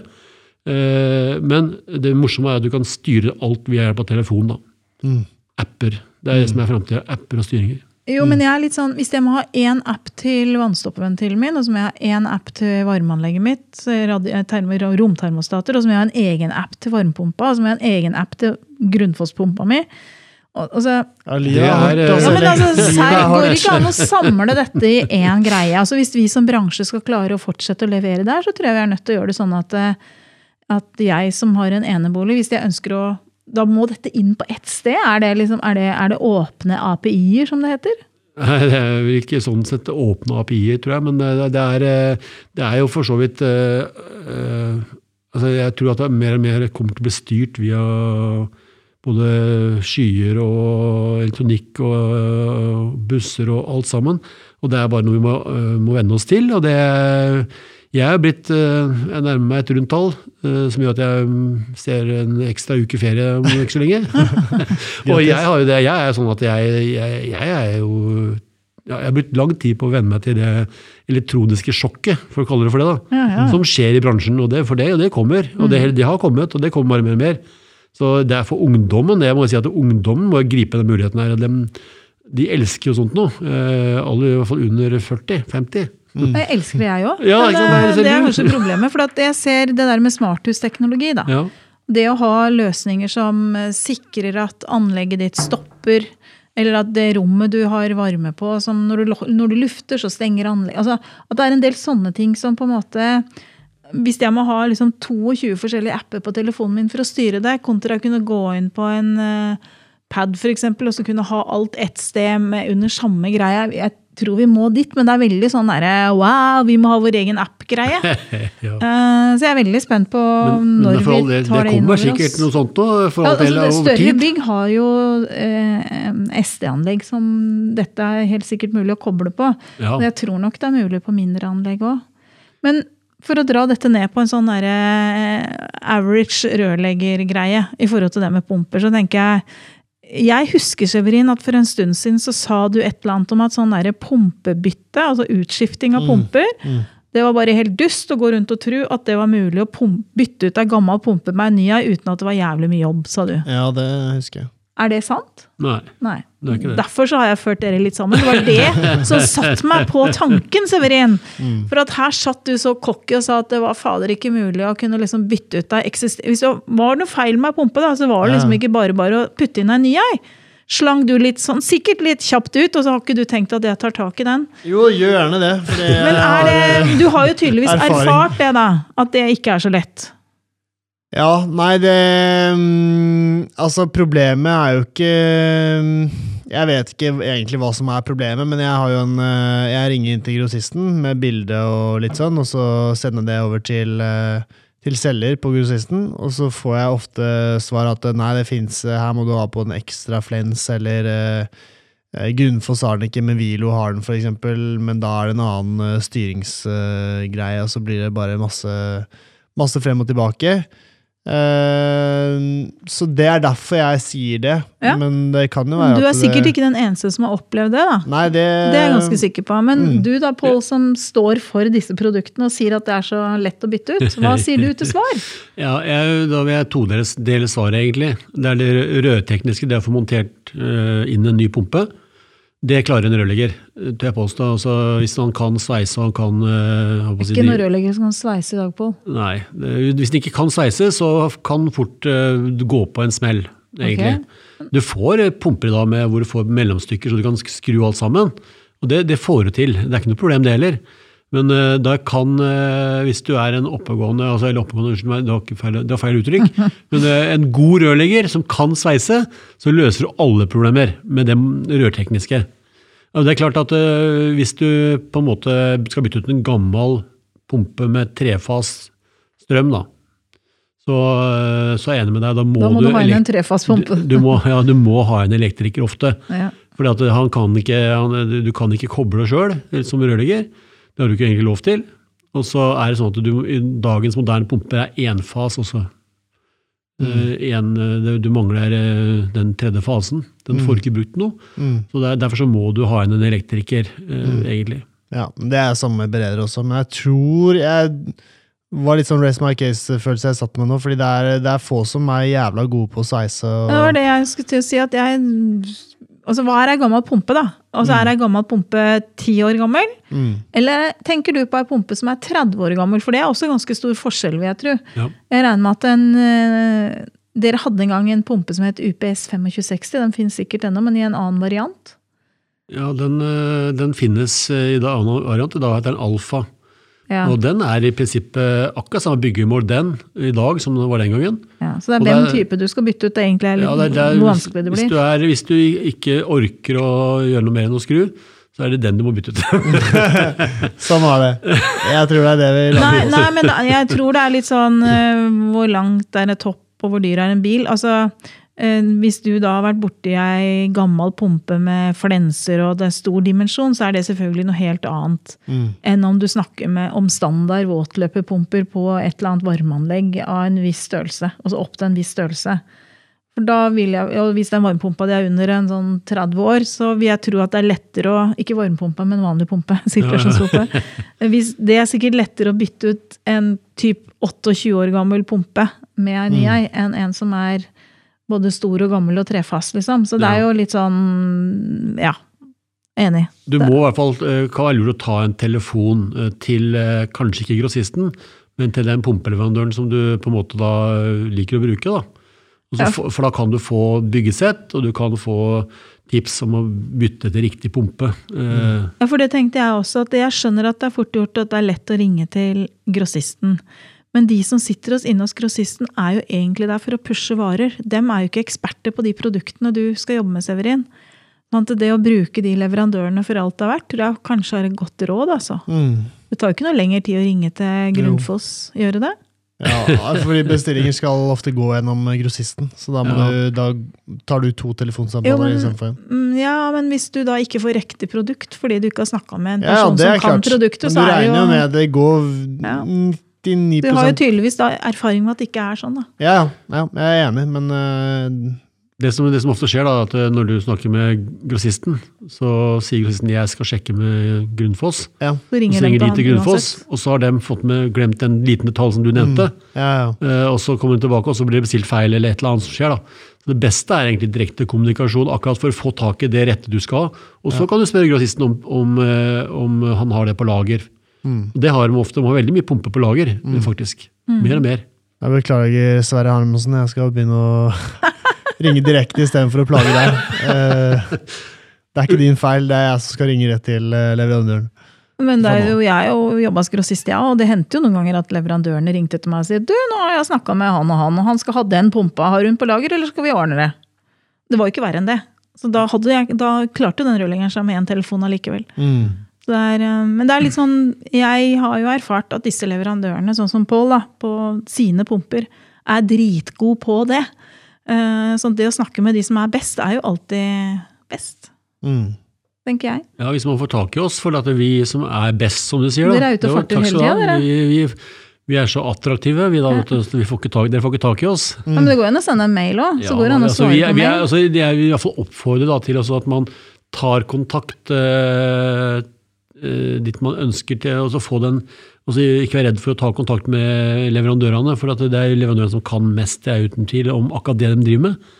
Eh, Men det morsomme er at du kan styre alt via hjelp av telefonen. da. Mm. Apper. Det er det som er framtida. Apper og styringer. Jo, men jeg er litt sånn, Hvis jeg må ha én app til vannstoppeventilen min, og så må jeg ha én app til varmeanlegget mitt, eh, termo- romtermostater, og så må jeg ha en egen app til varmepumpa, og så må jeg ha en egen app til grunnfosspumpa mi og, og Ja, livet Det er hardt, eh, ja, altså. altså, er går ikke an å samle dette i én greie. Altså, Hvis vi som bransje skal klare å fortsette å levere der, så tror jeg vi er nødt til å gjøre det sånn at, eh, at jeg som har en enebolig, hvis jeg ønsker å Da må dette inn på ett sted? Er det, liksom, er det, er det åpne API-er, som det heter? Nei, Det er vel ikke sånn sett åpne API-er, tror jeg, men det, det, er, eh, det er jo for så vidt eh, eh, altså Jeg tror at det mer og mer kommer til å bli styrt via både skyer og elektronikk og eh, busser og alt sammen. Og det er bare noe vi må, eh, må venne oss til. og det jeg er blitt, eh, jeg nærmer meg et rundt tall, eh, som gjør at jeg mm, ser en ekstra uke ferie om ikke så lenge. og jeg har jo det, jeg er sånn at jeg, jeg, jeg er jo ja, Jeg har brukt lang tid på å venne meg til det elektroniske sjokket, for å kalle det for det, da, Ja, ja. som skjer i bransjen. Og det, for det, og det kommer. Og det, det har kommet, og det kommer bare mer og mer. Så det er for ungdommen. Jeg må si at ungdommen må gripe den muligheten her. De, de elsker jo sånt nå. Eh, alle i hvert fall under 40-50. Jeg elsker det, jeg òg. Ja, ikke det er det, er kanskje problemet. For at jeg ser det der med smarthusteknologi. da. Ja. Det å ha løsninger som eh, sikrer at anlegget ditt stopper, eller at det rommet du har varme på, som når du, når du lufter, så stenger anlegget altså, At det er en del sånne ting som på en måte Hvis jeg må ha liksom 22 forskjellige apper på telefonen min for å styre det, kontra å kunne gå inn på en uh, pad eksempel, og så kunne ha alt ett sted med, under samme greie. Jeg tror vi må dit, men det er veldig sånn derre wow, vi må ha vår egen app-greie. ja. uh, så jeg er veldig spent på Men, når men all vi tar det det inn kommer sikkert noe sånt òg, for Ja, all del altså, det over større tid. bygg har jo eh, SD-anlegg som dette er helt sikkert mulig å koble på. Ja. Og jeg tror nok det er mulig på mindre anlegg òg. Men for å dra dette ned på en sånn derre average rørleggergreie i forhold til det med pumper, så tenker jeg jeg husker Severin, at for en stund siden så sa du et eller annet om at sånn der pumpebytte, altså utskifting av pumper, mm. det var bare helt dust å gå rundt og tro at det var mulig å bytte ut ei gammel pumpe med ei ny uten at det var jævlig mye jobb, sa du. Ja, det husker jeg. Er det sant? Nei, Nei. det er ikke det. Derfor så har jeg ført dere litt sammen. Det var det som satte meg på tanken, Severin. Mm. For at her satt du så cocky og sa at det var fader ikke mulig å kunne liksom bytte ut deg Hvis det var noe feil med ei pumpe, da, så var det liksom ikke bare bare å putte inn ei ny ei. Slang du litt sånn, sikkert litt kjapt ut, og så har ikke du tenkt at jeg tar tak i den. Jo, gjør gjerne det. For det Men er det, du har jo tydeligvis erfaring. erfart det, da. At det ikke er så lett. Ja, nei, det mm, Altså, problemet er jo ikke mm, Jeg vet ikke egentlig hva som er problemet, men jeg har jo en eh, Jeg ringer inn til grossisten med bilde og litt sånn, og så sender det over til eh, til selger på grossisten, og så får jeg ofte svar at nei, det fins Her må du ha på en ekstra flens, eller eh, eh, Grunnfoss har den ikke, men Vilo har den, for eksempel, men da er det en annen eh, styringsgreie, og så blir det bare masse, masse frem og tilbake. Eh, så det er derfor jeg sier det, Ja. men det kan jo være Du er sikkert det, ikke den eneste som har opplevd det, da. Nei, det, Det er jeg ganske sikker på. Men Mm. du da, Pål, som står for disse produktene og sier at det er så lett å bytte ut. Hva sier du til svar? Ja, jeg, da vil jeg todele dele svaret, egentlig. Det er det rødtekniske, det å få montert uh, inn en ny pumpe. Det klarer en rørlegger, tør jeg påstå. Altså, hvis han kan sveise og han kan på si, Ikke noen rørlegger som kan sveise i dag, Pål. Nei. Hvis han ikke kan sveise, så kan fort eh, gå på en smell, egentlig. Du får eh, pumper i dag med hvor du får mellomstykker så du kan skru alt sammen. Og det, det får du til. Det er ikke noe problem, det heller. Men eh, da kan, eh, hvis du er en oppegående altså, eller oppegående, unnskyld meg, det var, feil, det var feil uttrykk, men eh, en god rørlegger som kan sveise, så løser du alle problemer med det rørtekniske. Og det er klart at Hvis du på en måte skal bytte ut en gammel pumpe med trefas strøm, da, så, så er jeg enig med deg. Da må, Da må du ha inn en trefaspumpe. Du, du, må, ja, du må ha en elektriker ofte. Ja. Han, du kan ikke koble sjøl som rørlegger. Det har du ikke egentlig lov til. Og så er det sånn at du, i dagens moderne pumper er énfas også. Mm. en, eh, du mangler eh, den tredje fasen. Den får ikke brukt noe. Mm. Så der, Derfor så må du ha inn en elektriker, eh, egentlig. Ja, Det er samme med bereder også, men jeg tror jeg var litt sånn race my case-følelse jeg satt med nå, fordi det er, det er få som er jævla gode på å sveise. Og, Det var det jeg skulle til å si. at jeg... Altså, Hva er ei gammel pumpe, da? Altså, Er ei gammel pumpe ti år gammel? Mm. Eller tenker du på ei pumpe som er 30 år gammel? For det er også ganske stor forskjell, vil jeg tro. Ja. Jeg regner med at en eh, Dere hadde en gang en pumpe som het UPS 2560. Den finnes sikkert ennå, men i en annen variant. Ja, den, eh, den finnes eh, i en annen variant. Da heter den Alfa. Ja, Og den er i prinsippet akkurat samme byggemål den i dag som den var den gangen. ja. Så det er og den det er- type du skal bytte ut. Det er egentlig litt Ja, det er der, hvor vanskelig det hvis, blir. du er, hvis du ikke orker å gjøre noe mer enn å skru, så er det den du må bytte ut. Sånn var det. Jeg tror det er det vi Nei, nei, men da- jeg tror det er litt sånn eh, hvor langt er en topp, og hvor dyr er en bil. Altså, hvis du da har vært borti ei gammel pumpe med flenser og det er stor dimensjon, så er det selvfølgelig noe helt annet Mm. enn om du snakker med, om standard våtløperpumper på et eller annet varmeanlegg av en viss størrelse. Altså opp til en viss størrelse. For da vil jeg, og Hvis den varmepumpa di er under en sånn 30 år, så vil jeg tro at det er lettere å Ikke varmepumpe, men vanlig pumpe. sirkulasjonspumpe. Hvis Det er sikkert lettere å bytte ut en typ 28 år gammel pumpe med en ny ei, enn en som er både stor og gammel og trefast, liksom. Så det er jo litt sånn Ja. Enig. Du må i hvert fall, eh, kan være å ta en telefon eh, til eh, kanskje ikke grossisten, men til den pumpeleverandøren som du på en måte da eh, liker å bruke. da. Også, Ja. For da kan du få byggesett, og du kan få tips om å bytte til riktig pumpe. Eh, Ja, for det tenkte jeg også. at Jeg skjønner at det er fort gjort at det er lett å ringe til grossisten. Men de som sitter oss inne hos grossisten, er jo egentlig der for å pushe varer. Dem er jo ikke eksperter på de produktene du skal jobbe med, Severin. Sånn at det å bruke de leverandørene for alt det har vært, tror jeg kanskje er et godt råd. altså. Mm. Det tar jo ikke noe lengre tid å ringe til Grundfos. Gjøre det? Ja, fordi bestillinger skal ofte gå gjennom grossisten, så da, Ja. du, da tar du to Jo, telefonsamtaler istedenfor en. Mm, Ja, men hvis du da ikke får riktig produkt fordi du ikke har snakka med en Ja, ja, person det er som kan produktet, Men så du er regner jo jo med det går Ja. 99 Du har jo tydeligvis da erfaring med at det ikke er sånn, da. Ja, ja, jeg er enig, men uh... Det som, det som ofte skjer, da, at eh, når du snakker med grossisten, så sier grossisten jeg skal sjekke med Grunnfoss. ja. Så ringer så ringer de til Grunnfoss, og så har de fått med, glemt en liten detalj som du nevnte. ja, ja. uh, og så kommer de tilbake, og så blir det bestilt feil, eller et eller annet som skjer. da. Så Det beste er egentlig direkte kommunikasjon, akkurat for å få tak i det rette du skal ha. Og så kan du spørre grossisten om, om, om han har det på lager. Mm. Det har de ofte. De har veldig mye pumpe på lager, faktisk. Mer og mer. Jeg beklager, Sverre Hermansen. Jeg skal begynne å ringe direkte istedenfor å plage deg. Eh, Det er ikke din feil, det er jeg som skal ringe rett til eh, leverandøren. Men det er jo, jeg jo jobba som grossist, ja, og det hendte jo noen ganger at leverandørene ringte til meg og sier du, nå har jeg snakka med han og han, og han skal ha den pumpa. Har hun på lager, eller skal vi ordne det? Det var jo ikke verre enn det. Så da, hadde jeg, da klarte den rørleggeren seg med én telefon allikevel. Mm. Det er, eh, men det er litt sånn Jeg har jo erfart at disse leverandørene, sånn som Pål, på sine pumper, er dritgod på det. Eh, Så det å snakke med de som er best, er jo alltid best, Mm. tenker jeg. Ja, Hvis man får tak i oss, for at vi som er best, som du sier. da. Dere er ute og farter hele tiden, dere. Vi, vi, vi er så attraktive, vi da. ja. Vi får ikke tak, dere får ikke tak i oss. Ja, men det går jo an å sende en mail òg. Så Ja, går det an å altså, svare vi, er- på vi, er, mail. altså, det er, i hvert fall oppfordret da, til at man tar kontakt eh, dit man ønsker til, så få den altså Ikke være redd for å ta kontakt med leverandørene, for det er leverandørene som kan mest det er uten tvil, om akkurat det de driver med.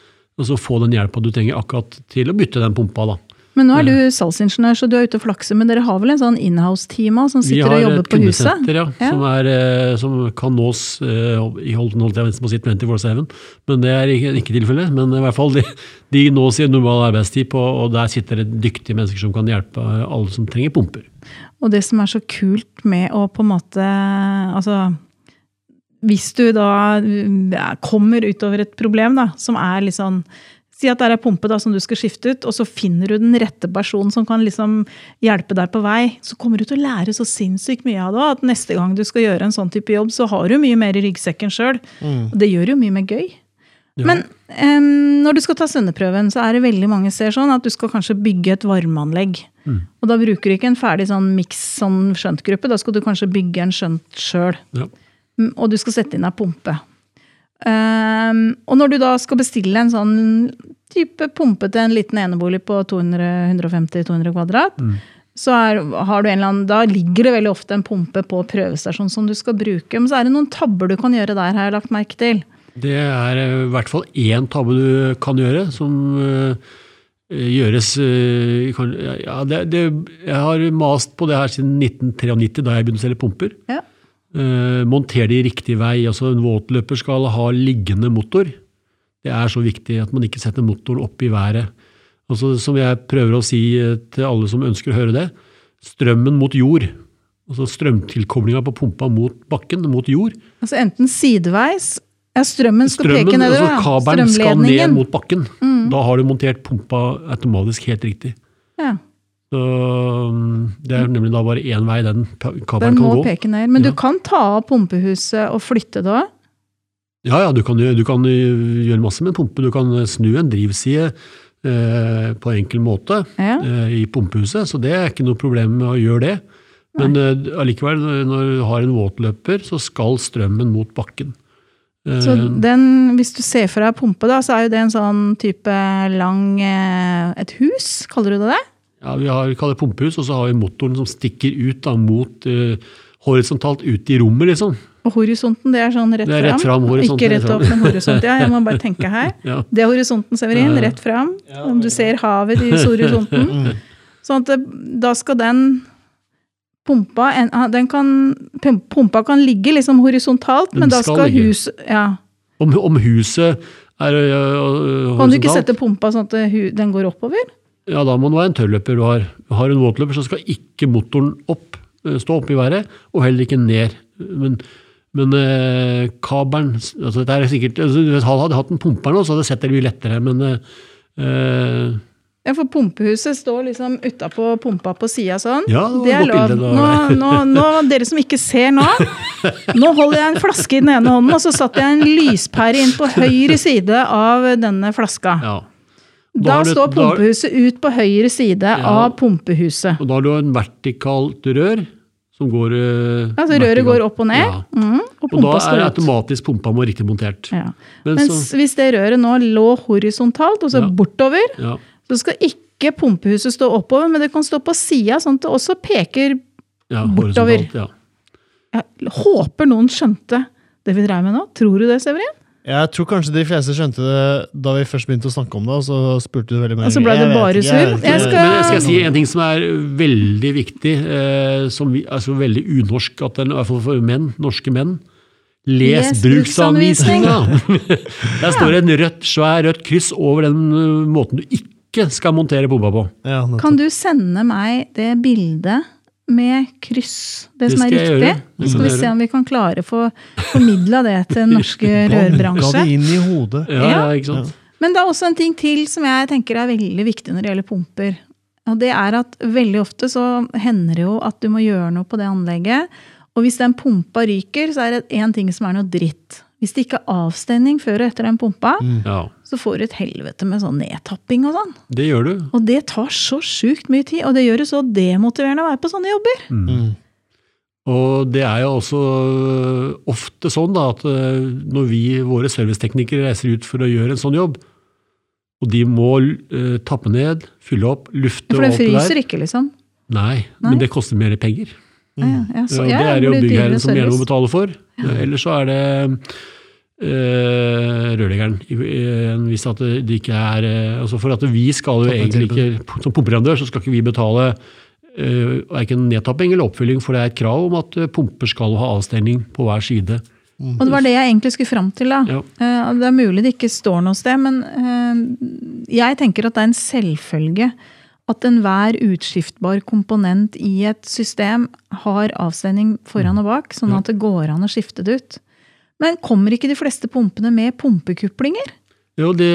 Og så få den hjelpa du trenger akkurat til å bytte den pumpa. da. Men nå er du salgsingeniør, så du er ute og flakser. Men dere har vel en sånn inhouse-team som sitter og jobber på huset? kundesenter ja, Ja. Som, er, eh, som kan nås eh, i holdt, holdt jeg på å si 24-7, men det er ikke, ikke tilfellet. Men i hvert fall de, de nås i normal arbeidstid, på, og der sitter det dyktige mennesker som kan hjelpe alle som trenger pumper. Og det som er så kult med å på en måte Altså hvis du da kommer utover et problem da, som er litt sånn Si at det er pumpe da, som du skal skifte ut, og så finner du den rette personen som kan liksom hjelpe deg på vei. Så kommer du til å lære så sinnssykt mye av det. At neste gang du skal gjøre en sånn type jobb, så har du mye mer i ryggsekken sjøl. Mm. det gjør jo mye mer gøy. Ja. Men um, når du skal ta svenneprøven, så er det veldig mange ser sånn at du skal kanskje bygge et varmeanlegg. Mm. Og da bruker du ikke en ferdig sånn miks sånn skjøntgruppe, da skal du kanskje bygge en skjønt sjøl. Ja. Og du skal sette inn ei pumpe. Em, og når du da skal bestille en sånn type pumpe til en liten enebolig på 150-200 kvadrat, Mm. så er, har du en eller annen, da ligger det veldig ofte en pumpe på prøvestasjonen som du skal bruke. Men så er det noen tabber du kan gjøre der, har jeg lagt merke til. Det er eh, i hvert fall én tabbe du kan gjøre, som eh, gjøres eh, ja, det, det, Jeg har mast på det her siden 1993, da jeg begynte å selge pumper. Ja. Eh, monter de riktig vei. altså En våtløper skal ha liggende motor. Det er så viktig at man ikke setter motoren opp i været. Altså, som jeg prøver å si eh, til alle som ønsker å høre det, strømmen mot jord. Altså strømtilkoblinga på pumpa mot bakken, mot jord. Altså enten sideveis ja, Strømmen skal Strømmen, peke nedover. altså. Kabelen skal ned mot bakken. Da har du montert pumpa automatisk helt riktig. Ja, Så, um, det er nemlig da bare én vei den kabelen den kan må gå. peke ned. Men Ja. du kan ta av pumpehuset og flytte det òg. Ja, ja, du kan, du kan øh, gjøre masse med en pumpe. Du kan snu en drivside eh, på enkel måte Ja. eh, i pumpehuset, så det er ikke noe problem med å gjøre det. Men eh, allikevel, når du har en våtløper, så skal strømmen mot bakken. Eh, Så den, hvis du ser for deg pumpe, da, så er jo det en sånn type lang eh, Et hus, kaller du det det? Ja, vi har, vi kaller det pumpehus, og så har vi motoren som stikker ut da, mot uh, horisontalt ut i rommet, liksom. Og horisonten, det er sånn rett Det er rett fram, fram Ikke rett opp, men horisont. Ja, jeg må bare tenke her. Ja. Det er horisonten, Severin. Rett fram. Om du ser havet i horisonten. Sånn at da skal den pumpa ah, den kan, Pumpa kan ligge liksom horisontalt, Den men da skal skal ligge. hus Ja. Om, om huset er horisontalt... Kan du ikke sette pumpa sånn at den går oppover? Ja, da må det være en tørrløper du har. Har du en våtløper, så skal ikke motoren opp, eh, stå oppe i været, og heller ikke ned. Men, men eh, kabelen altså dette er sikkert, altså, Hvis han hadde hatt en pumper nå, så hadde jeg sett det mye lettere, men eh, eh, Ja, for pumpehuset står liksom utapå pumpa på sida sånn. Ja, det det er lov. Nå, nå, nå, dere som ikke ser nå, nå holder jeg en flaske i den ene hånden, og så satte jeg en lyspære inn på høyre side av denne flaska. Ja. Da da står står da- pumpehuset ut på høyre side Ja. av pumpehuset. Og da har du en vertikalt rør som går Ja, så røret går opp og ned, Ja. mm, og Og da pumpa er står ut. automatisk pumpa må riktig montert. Ja. Men Mens så, hvis det røret nå lå horisontalt, altså bortover, så skal ikke pumpehuset stå oppover, men det kan stå på sida, sånn at det også peker ja, Bortover. Ja. Jeg håper noen skjønte det vi dreiv med nå. Tror du det, Severin? Jeg tror kanskje de fleste skjønte det da vi først begynte å snakke om det, og så spurte du veldig mange Og så ble det bare sur. surr. vet. Jeg skal- Men jeg skal si en ting som er veldig viktig, eh, som er altså veldig unorsk, at den, i hvert fall for menn, norske menn. Les, Les bruksanvisninga! Der står det en rødt, svær rødt kryss over den eh, måten du ikke skal montere bomba på. Ja. Kan du sende meg det bildet med kryss, det, Det som er riktig? Så skal vi se om vi kan klare å få formidla det til den norske rørbransje. det inn i hodet. Ja, ja, ikke sant? Men det er også en ting til som jeg tenker er veldig viktig når det gjelder pumper. Og det er at veldig ofte så hender det jo at du må gjøre noe på det anlegget. Og hvis den pumpa ryker, så er det én ting som er noe dritt. Hvis det ikke er avstenning før og etter den pumpa, Ja, så får du et helvete med sånn nedtapping og sånn. det gjør du. Og det tar så sjukt mye tid, og det gjør det så demotiverende å være på sånne jobber. Mm. Og det er jo også øh, ofte sånn da, at øh, når vi, våre serviceteknikere, reiser ut for å gjøre en sånn jobb, og de må uh, tappe ned, fylle opp, lufte For det der. For det fryser der. ikke, liksom. Nei, Nei. men det koster mer penger. Mm. ja, ja, så, ja, det er jo byggherren som gjerne må betale for. Ellers så er det øh, rørleggeren. Hvis at det ikke er øh, altså For at vi skal jo egentlig ikke Som pumpeleverandør så skal ikke vi betale uh, verken nedtapping eller oppfylling, for det er et krav om at øh, pumper skal ha avstemning på hver side. Og det var det jeg egentlig skulle fram til. da. Ja. Eh, det er mulig det ikke står noe sted, men eh, jeg tenker at det er en selvfølge at enhver utskiftbar komponent i et system har avsending foran og bak, sånn at det går an å skifte det ut. Men kommer ikke de fleste pumpene med pumpekuplinger? Jo, det,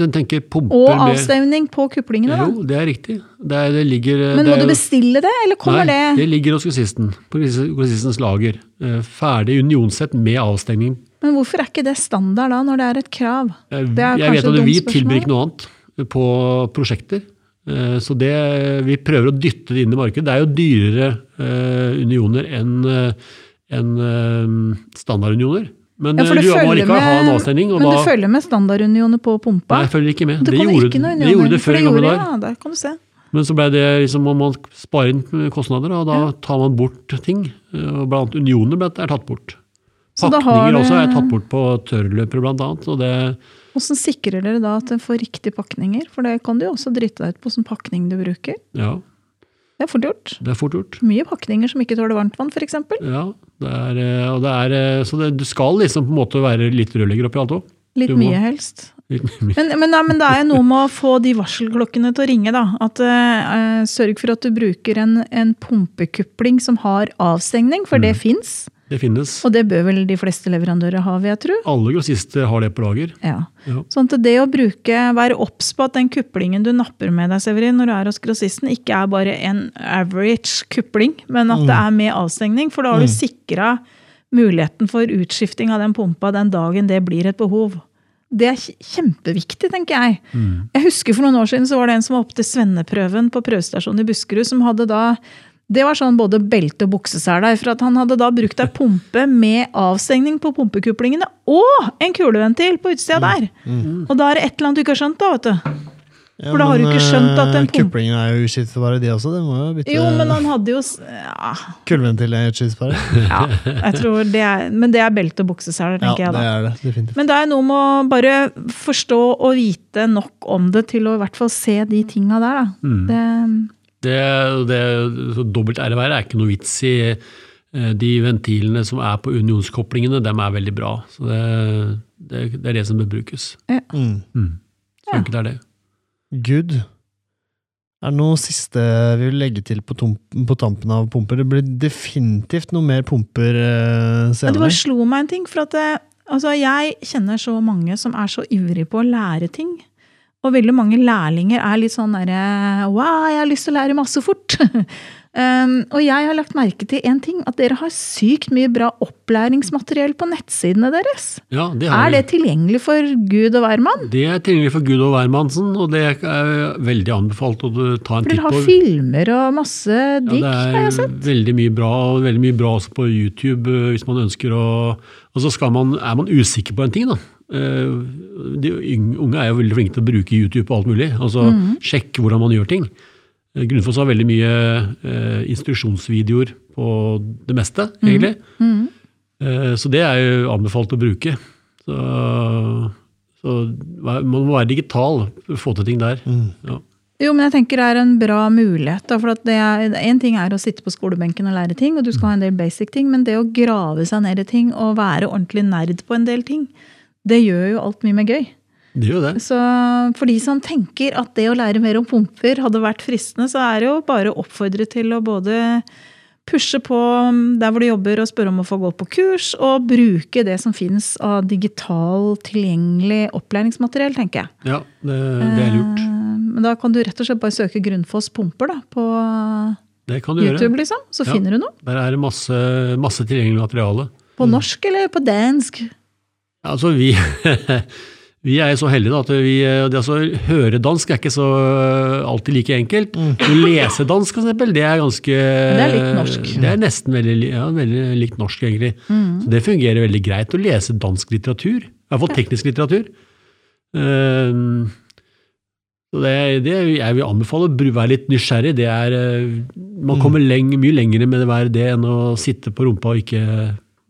jeg tenker pumper Og avstemning på kuplingene, da? Jo, det er riktig. Det, er, det ligger Men det må er du bestille det, eller kommer Nei, det det ligger hos grossisten. På grossi- grossistens lager. Eh, Ferdig unionsett med avstengning. Men hvorfor er ikke det standard da, når det er et krav? Er jeg vet at vi tilbyr ikke noe annet på prosjekter. Eh, Så det, vi prøver å dytte det inn i markedet. Det er jo dyrere eh, unioner enn eh, enn, standardunioner. Men Ja, du må likevel ha en avstemning. Men da, du følger med standardunioner på pumpa? Nei, jeg følger ikke med. Det, Det, gjorde, ikke det gjorde det før i gamle dager. Ja. Men så ble det liksom om man sparer inn kostnader, og da tar man bort ting. Blant annet unioner er tatt bort. Pakninger også er tatt bort på tørrløpere, blant annet. Og det, Hvordan sikrer dere da at en får riktige pakninger? For det kan du jo også drite deg ut på hvilken pakning du bruker. ja, Det er fort gjort. det er fort gjort. Mye pakninger som ikke tåler varmt vann, f.eks. Ja, det er, eh, og det er, eh, så det, du skal liksom på en måte være litt rørlegger oppi alt òg. Litt mye helst. Men, men, nei, men det er jo noe med å få de varselklokkene til å ringe, da. At, uh, sørg for at du bruker en, en pumpekupling som har avstengning, for Mm. det fins. Det finnes. Og det bør vel de fleste leverandører ha, vil jeg tro. Alle grossister har det på lager. Ja. Ja. Sånn at det å bruke, være obs på at den kuplingen du napper med deg, Severin, når du er hos grossisten, ikke er bare en average kupling, men at det er med avstengning. For da har du sikra muligheten for utskifting av den pumpa den dagen det blir et behov. Det er kjempeviktig, tenker jeg. Jeg husker For noen år siden så var det en som var oppe til svenneprøven på prøvestasjonen i Buskerud. som hadde da, Det var sånn både belte og buksesele. For at han hadde da brukt ei pumpe med avstengning på pumpekuplingene og en kuleventil på utsida der. Og da er det et eller annet du ikke har skjønt, da. vet du. Ja, For da har du ikke skjønt at en eh, pump- Kuplingen er jo uskiftbare, de også. Det må jo bytte Jo, men han hadde jo ja, Kuleventil er uskiftbare. ja, jeg tror det er, Men det er belte og bukseseler, Ja, tenker jeg det da. er det. Definitivt. Men det er noe med å bare forstå og vite nok om det til å i hvert fall se de tinga der, da. Det, Det, det, Dobbelt RVR er ikke noe vits i. Eh, De ventilene som er på unionskoplingene, dem er veldig bra. Så det, det, det er det som bør brukes. Mm. Så enkelt er det. Good. Er det noe siste vi vil legge til på, tom, på tampen av pumper? Det blir definitivt noe mer pumper eh, senere. det bare slo meg en ting. For at altså jeg kjenner så mange som er så ivrige på å lære ting. Og veldig mange lærlinger er litt sånn derre Wow, jeg har lyst til å lære masse fort! um, og jeg har lagt merke til én ting. At dere har sykt mye bra opplæringsmateriell på nettsidene deres. Ja, det har Er det tilgjengelig for Gud og hvermann? Det er tilgjengelig for Gud og hvermannsen, og det er veldig anbefalt å ta en For på. dere har filmer og masse digg, ja, har jeg er sett. veldig mye bra, og veldig mye bra også på YouTube eh, hvis man ønsker å Og så skal man, er man usikker på en ting, da. Eh, De unge er jo veldig flinke til å bruke YouTube og alt mulig. Altså mm -hmm. Sjekk hvordan man gjør ting. Eh, Grunnfoss har veldig mye eh, instruksjonsvideoer på det meste, Mhm. egentlig. Eh, så det er jo anbefalt å bruke. Så, så man må være digital for å få til ting der. Ja. Jo, men jeg tenker det er en bra mulighet. Da, for at det er, en ting er å sitte på skolebenken og lære ting, og du skal ha en del basic ting, men det å grave seg ned i ting og være ordentlig nerd på en del ting, det gjør jo alt mye mer gøy. Det gjør det. Så for de som tenker at det å lære mer om pumper hadde vært fristende, så er det jo bare å oppfordre til å både pushe på der hvor du jobber og spørre om å få gå på kurs, og bruke det som finnes av digital tilgjengelig opplæringsmateriell, tenker jeg. Ja, det, det er lurt. Eh, Men da kan du rett og slett bare søke Grunnfoss pumper da, på Det kan du gjøre. YouTube, liksom. Så Ja. finner du noe. Der er det masse, masse tilgjengelig materiale. På norsk eller på dansk. Altså, vi, vi er så heldige da, at vi, det å høre dansk er ikke så alltid like enkelt. å lese dansk, for eksempel, det er ganske Det er litt norsk. Det er nesten veldig, ja, veldig likt norsk, egentlig. Så det fungerer veldig greit å lese dansk litteratur. I hvert fall teknisk litteratur. Ehm, så det, det jeg vil anbefale å være litt nysgjerrig. Det er, øh, man kommer lenge, mye lenger med det det enn å sitte på rumpa og ikke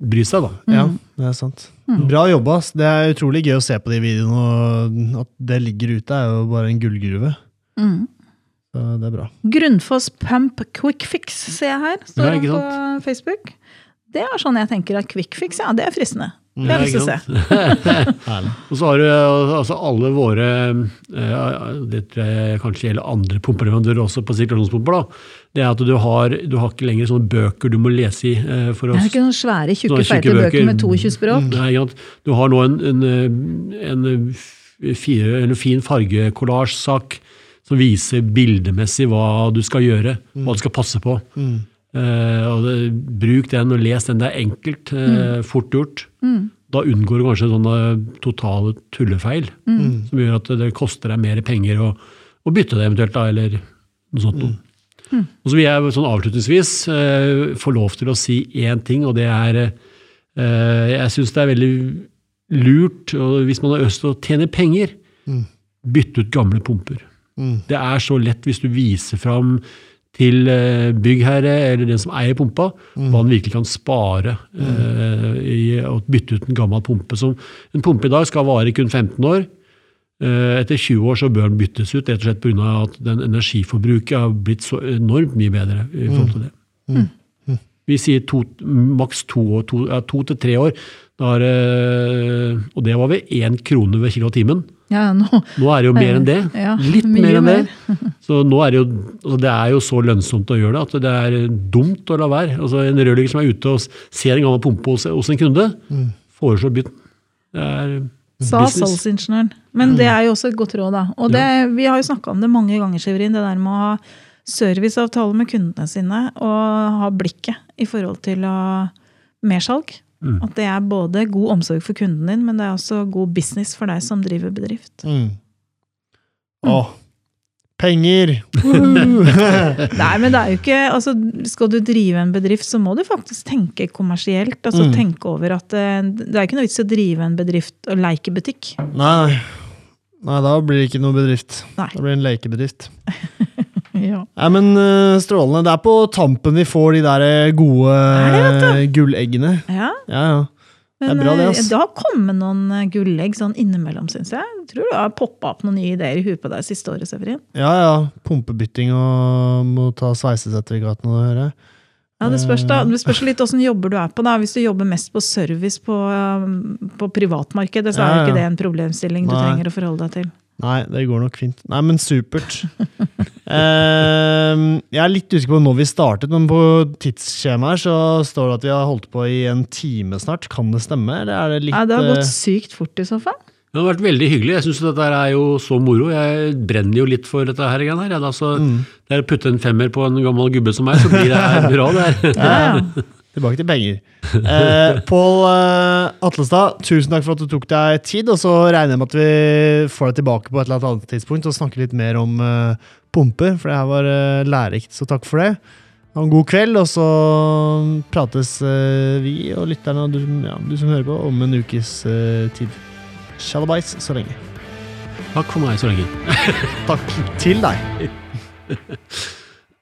bry seg. da. Ja, det er sant. Bra jobba. Det er utrolig gøy å se på de videoene, og at det ligger ute er jo bare en gullgruve. Mm. Så det er bra. Grunnfoss Pump Quick Fix, ser jeg her. Står Ja, det på Facebook. Det er sånn jeg tenker at quick fix, ja, det er fristende. Det Ja, har jeg lyst til å se. Og så har du eh, altså alle våre ja, Det tror jeg kanskje gjelder andre pumpeleverandører også på sirkulasjonspumper. da, Det er at du har, du har ikke lenger sånne bøker du må lese i. eh, for å Det er ikke noen svære, tjukke, feite bøker bøker. med 22 språk. Nei. Du har nå en, en, eh, en, fire, en fin fargekollasjsak som viser bildemessig hva du skal gjøre, hva du skal passe på. Eh, og det, bruk den og les den. Det er enkelt, eh, fort gjort. Da unngår du kanskje sånne totale tullefeil, som gjør at det koster deg mer penger å, å bytte det eventuelt, da, eller noe sånt. Noe. Og så vil jeg sånn avslutningsvis eh, få lov til å si én ting, og det er eh, Jeg syns det er veldig lurt, hvis man har lyst til å tjene penger, bytte ut gamle pumper. Det er så lett hvis du viser fram til eh, byggherre eller den som eier pumpa, hva den virkelig kan spare eh, i å bytte ut en gammel pumpe. Som, en pumpe i dag skal vare kun 15 år. Eh, Etter 20 år så bør den byttes ut, rett og slett pga. at den energiforbruket har blitt så enormt mye bedre. i forhold til det. Vi sier to, maks to, år, to, ja, to til tre år, da er, og det var ved én krone ved kilowattimen. Ja, nå, Nå er det jo mer enn det. Ja, Litt mer enn det. Så nå er det, jo, altså det er jo så lønnsomt å gjøre det at det er dumt å la være. Altså En rørlegger som er ute og ser en gammel pumpe hos, hos en kunde, foreslår bytt. Det er sa salgsingeniøren. Men det er jo også et godt råd, da. Og det, vi har jo snakka om det mange ganger, Severin, det der med å ha serviceavtale med kundene sine og ha blikket i forhold til å mersalg. At det er både god omsorg for kunden din, men det er også god business for deg som driver bedrift. Mm. Åh, penger! Nei, men det er jo ikke altså, Skal du drive en bedrift, så må du faktisk tenke kommersielt. altså Mm. Tenke over at eh, det er ikke noe vits i å drive en bedrift og leke butikk. Nei, nei, da blir det ikke noe bedrift. Nei. Da blir det en lekebedrift. Ja. Nei, men eh, strålende. Det er på tampen vi får de der eh, gode det, gulleggene. ja. Ja, ja. Det er bra, det, eh, ass. det har kommet noen eh, gullegg sånn innimellom, syns jeg. jeg. Tror du har poppa opp noen nye ideer i huet på deg siste året, Severin. Ja, ja. Pumpebytting og må ta sveisesertifikatene og høre. Ja, Det spørs da, det spørs litt åssen jobber du er på. da. Hvis du jobber mest på service på, på privatmarkedet, så er Ja, jo ja. ikke det en problemstilling du Nei. trenger å forholde deg til. Nei, det går nok fint. Nei, men supert. Ehm, jeg er litt usikker på når vi startet, men på tidsskjemaet her så står det at vi har holdt på i en time snart. Kan det stemme, eller er det litt Ja, det har eh, gått sykt fort i så fall. Det har vært veldig hyggelig. Jeg syns dette er jo så moro. Jeg brenner jo litt for dette her. Her. Altså, mm. Det er å putte en femmer på en gammel gubbe som meg, så blir det bra, det her. Ja, ja. Tilbake til penger. Eh, Pål eh, Atlestad, tusen takk for at du tok deg tid. Og så regner jeg med at vi får deg tilbake på et eller annet tidspunkt og snakker litt mer om eh, pumper, for det her var eh, lærerikt. Så takk for det. Ha en god kveld, og så prates eh, vi og lytterne og du, ja, du som hører på, om en ukes eh, tid. Shalabais så lenge. Takk for meg så lenge. Takk til deg.